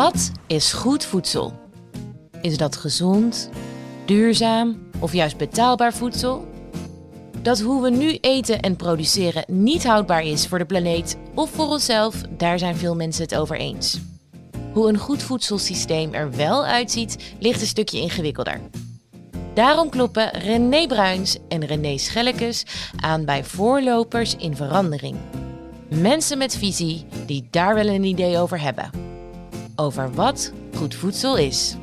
Wat is goed voedsel? Is dat gezond, duurzaam of juist betaalbaar voedsel? Dat hoe we nu eten en produceren niet houdbaar is voor de planeet of voor onszelf, daar zijn veel mensen het over eens. Hoe een goed voedselsysteem er wel uitziet, ligt een stukje ingewikkelder. Daarom kloppen René Bruins en René Schellekes aan bij voorlopers in verandering. Mensen met visie die daar wel een idee over hebben. Over wat goed voedsel is.